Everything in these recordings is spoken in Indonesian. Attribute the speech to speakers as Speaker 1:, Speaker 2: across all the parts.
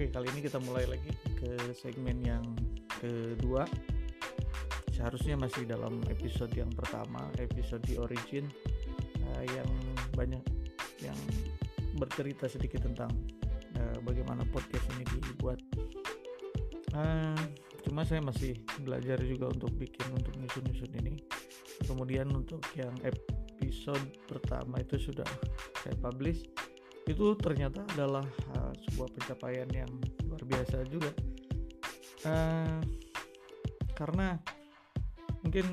Speaker 1: Oke, kali ini kita mulai lagi ke segmen yang kedua. Seharusnya masih dalam episode yang pertama, episode di origin uh, yang banyak yang bercerita sedikit tentang uh, bagaimana podcast ini dibuat. Uh, cuma saya masih belajar juga untuk bikin untuk nyusun-nyusun ini. Kemudian untuk yang episode pertama itu sudah saya publish itu ternyata adalah uh, sebuah pencapaian yang luar biasa juga. Uh, karena mungkin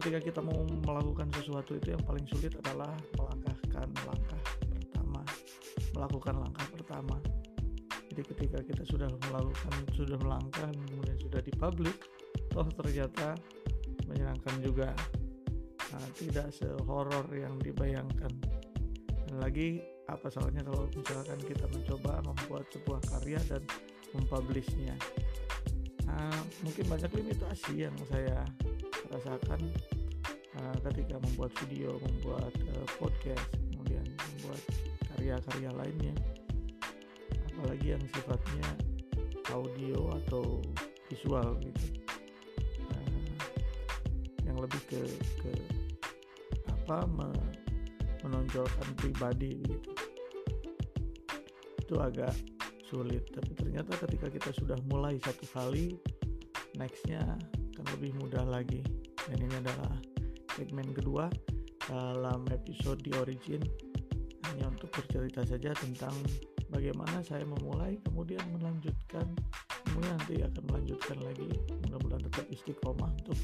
Speaker 1: ketika kita mau melakukan sesuatu itu yang paling sulit adalah melangkahkan langkah pertama melakukan langkah pertama. Jadi ketika kita sudah melakukan sudah melangkah kemudian sudah dipublish toh ternyata menyenangkan juga. Nah, tidak sehoror yang dibayangkan dan lagi apa salahnya kalau misalkan kita mencoba membuat sebuah karya dan mempublishnya? Nah, mungkin banyak limitasi yang saya rasakan uh, ketika membuat video membuat uh, podcast kemudian membuat karya-karya lainnya. Apalagi yang sifatnya audio atau visual gitu. Uh, yang lebih ke ke apa menonjolkan pribadi gitu. Itu agak sulit. Tapi ternyata ketika kita sudah mulai satu kali nextnya akan lebih mudah lagi. Dan ini adalah segmen kedua dalam episode di origin. Hanya untuk bercerita saja tentang bagaimana saya memulai kemudian melanjutkan. Kemudian nanti akan melanjutkan lagi. Mudah-mudahan tetap istiqomah untuk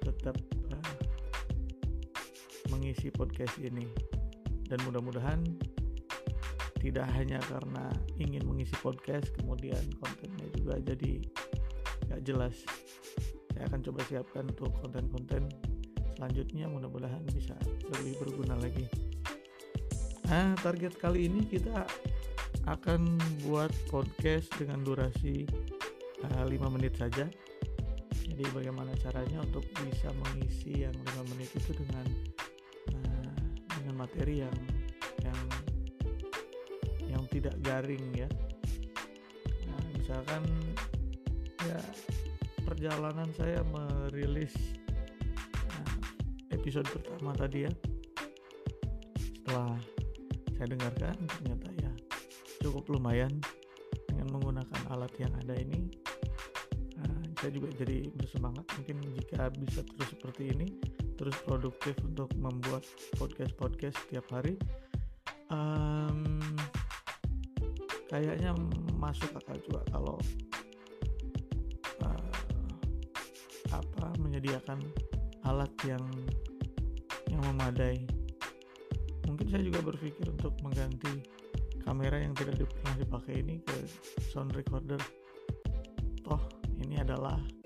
Speaker 1: tetap mengisi podcast ini. Dan mudah-mudahan tidak hanya karena ingin mengisi podcast kemudian kontennya juga jadi gak jelas. Saya akan coba siapkan untuk konten-konten selanjutnya mudah-mudahan bisa lebih berguna lagi. Nah target kali ini kita akan buat podcast dengan durasi uh, eh, 5 menit saja. Jadi bagaimana caranya untuk bisa mengisi yang 5 menit itu dengan materi yang yang yang tidak garing ya. Nah, misalkan ya perjalanan saya merilis nah, episode pertama tadi ya. Setelah saya dengarkan ternyata ya cukup lumayan dengan menggunakan alat yang ada ini. Nah, saya juga jadi bersemangat mungkin jika bisa terus seperti ini terus produktif untuk membuat podcast podcast setiap hari. Um, kayaknya masuk akal juga kalau uh, apa menyediakan alat yang yang memadai. Mungkin saya juga berpikir untuk mengganti kamera yang tidak pernah dipakai ini ke sound recorder. Toh ini adalah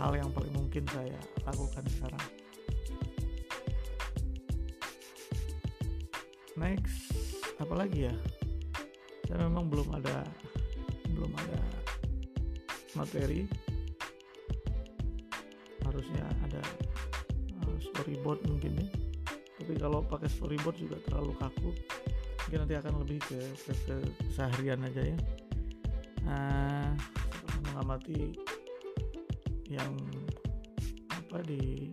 Speaker 1: hal yang paling mungkin saya lakukan sekarang. Next apalagi ya? Saya memang belum ada belum ada materi. Harusnya ada uh, storyboard mungkin ya. Tapi kalau pakai storyboard juga terlalu kaku mungkin nanti akan lebih ke, ke, ke keseharian aja ya. Nah mengamati yang apa di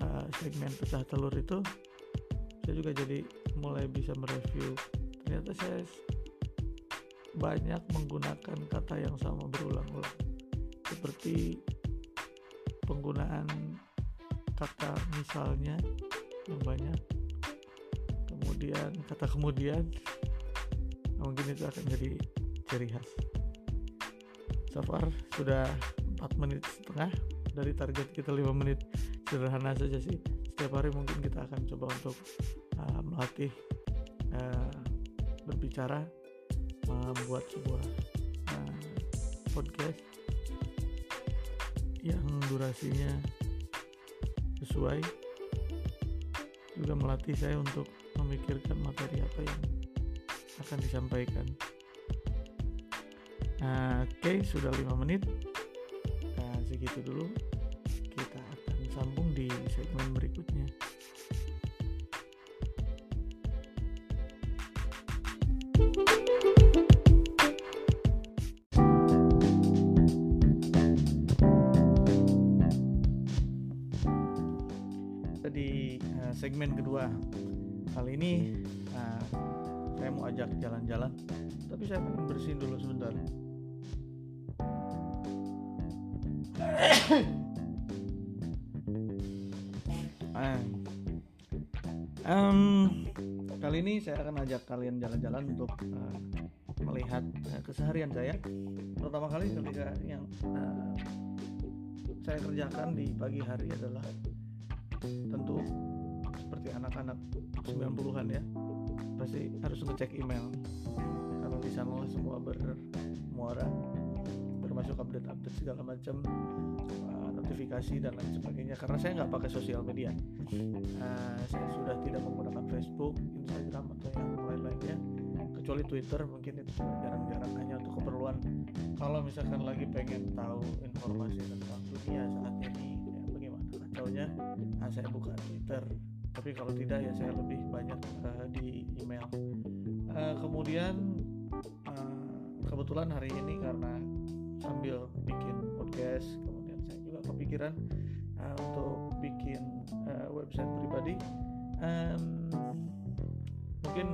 Speaker 1: uh, segmen pecah telur itu saya juga jadi mulai bisa mereview. Ternyata saya banyak menggunakan kata yang sama berulang-ulang. Seperti penggunaan kata misalnya yang banyak kemudian kata kemudian mungkin itu akan jadi ciri khas. So far sudah 4 menit setengah dari target kita 5 menit. Sederhana saja sih. Setiap hari mungkin kita akan coba untuk uh, melatih uh, berbicara membuat sebuah uh, podcast yang durasinya sesuai. Juga melatih saya untuk memikirkan materi apa yang akan disampaikan. Nah, Oke, okay, sudah 5 menit segitu dulu. Kita akan sambung di segmen berikutnya. Di uh, segmen kedua. Kali ini uh, saya mau ajak jalan-jalan tapi saya pengen bersihin dulu sebentar. Um, kali ini saya akan ajak kalian jalan-jalan untuk uh, melihat uh, keseharian saya. Pertama kali ketika yang uh, saya kerjakan di pagi hari adalah tentu seperti anak-anak 90-an ya pasti harus ngecek email karena di sana semua bermuara termasuk update-update segala macam uh, notifikasi dan lain sebagainya. Karena saya nggak pakai sosial media. Uh, saya sudah tidak menggunakan Facebook, Instagram atau yang lain-lainnya. Kecuali Twitter mungkin itu jarang-jarang hanya untuk keperluan. Kalau misalkan lagi pengen tahu informasi tentang dunia saat ini ya bagaimana? Kacaunya nah, saya buka Twitter. Tapi kalau tidak ya saya lebih banyak uh, di email. Uh, kemudian uh, kebetulan hari ini karena sambil bikin podcast kemudian saya juga kepikiran uh, untuk bikin uh, website pribadi. Um, mungkin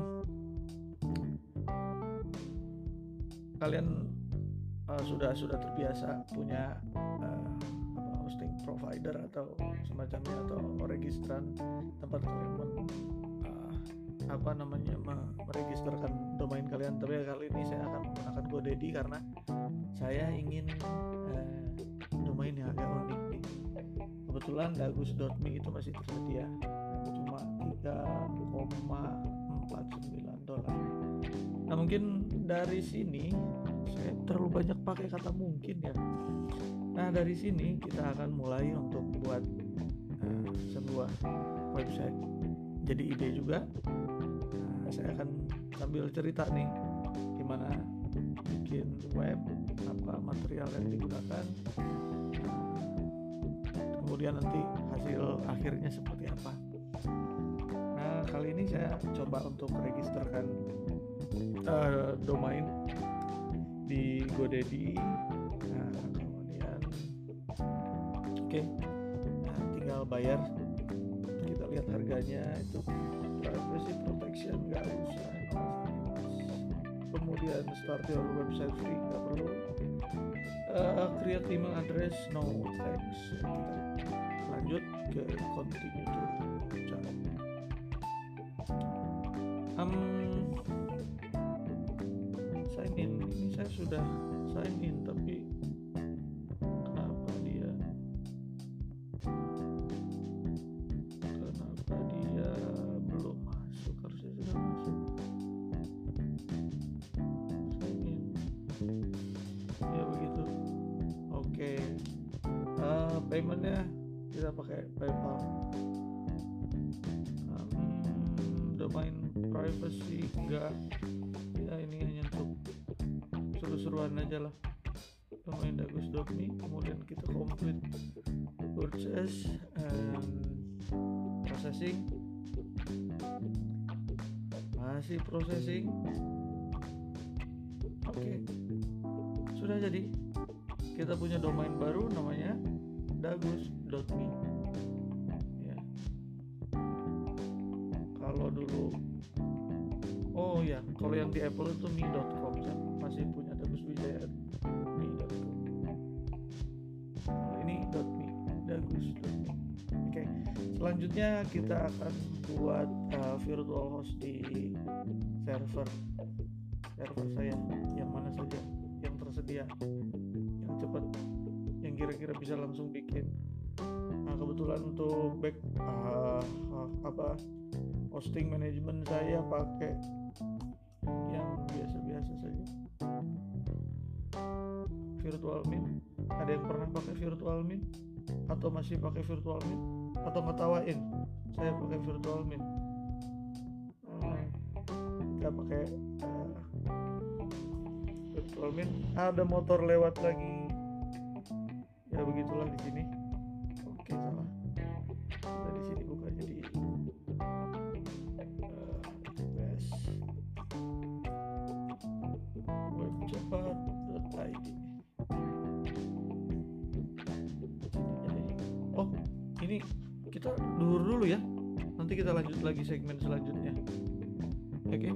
Speaker 1: kalian uh, sudah sudah terbiasa punya uh, apa, hosting provider atau semacamnya atau registran tempat kalian men, uh, apa namanya meregisterkan domain kalian. Tapi kali ini saya akan menggunakan GoDaddy karena saya ingin uh, domain yang agak unik nih. Kebetulan dagus.me itu masih tersedia. Cuma 3,49 dolar. Nah mungkin dari sini saya terlalu banyak pakai kata mungkin ya. Nah dari sini kita akan mulai untuk buat uh, sebuah website. Jadi ide juga. Nah, saya akan sambil cerita nih gimana bikin web apa material yang digunakan. Kemudian nanti hasil akhirnya seperti apa. Nah kali ini saya coba untuk registerkan uh, domain di GoDaddy nah kemudian oke. Okay. nah, tinggal bayar. Kita lihat harganya. Itu privacy protection? Nggak usah kemudian start your website free nggak perlu. Uh, create email address no thanks. Lanjut ke continue to channel um, sign in. Ini saya sudah sign in kita pakai PayPal. Um, domain privacy enggak. Ya ini hanya untuk seru-seruan aja lah. Domain dagus.me kemudian kita complete purchase and processing. Masih processing. Oke sudah jadi. Kita punya domain baru namanya dagus.me kalau yang di Apple itu mi.com saya masih punya dagus wijaya mi.com ini .me. Dagus.me oke okay. selanjutnya kita akan buat uh, virtual host di server. Server saya. Yang mana saja yang tersedia. Yang cepat. Yang kira-kira bisa langsung bikin. Nah kebetulan untuk back uh, uh, apa hosting manajemen saya pakai biasa-biasa saja. Virtual min ada yang pernah pakai virtual min atau masih pakai virtual min atau ngetawain saya pakai virtual min nggak hmm, pakai uh, virtual min ada motor lewat lagi. Ya begitulah di sini. Oke salah. Kita di sini buka ini kita duhur dulu ya nanti kita lanjut lagi segmen selanjutnya oke okay?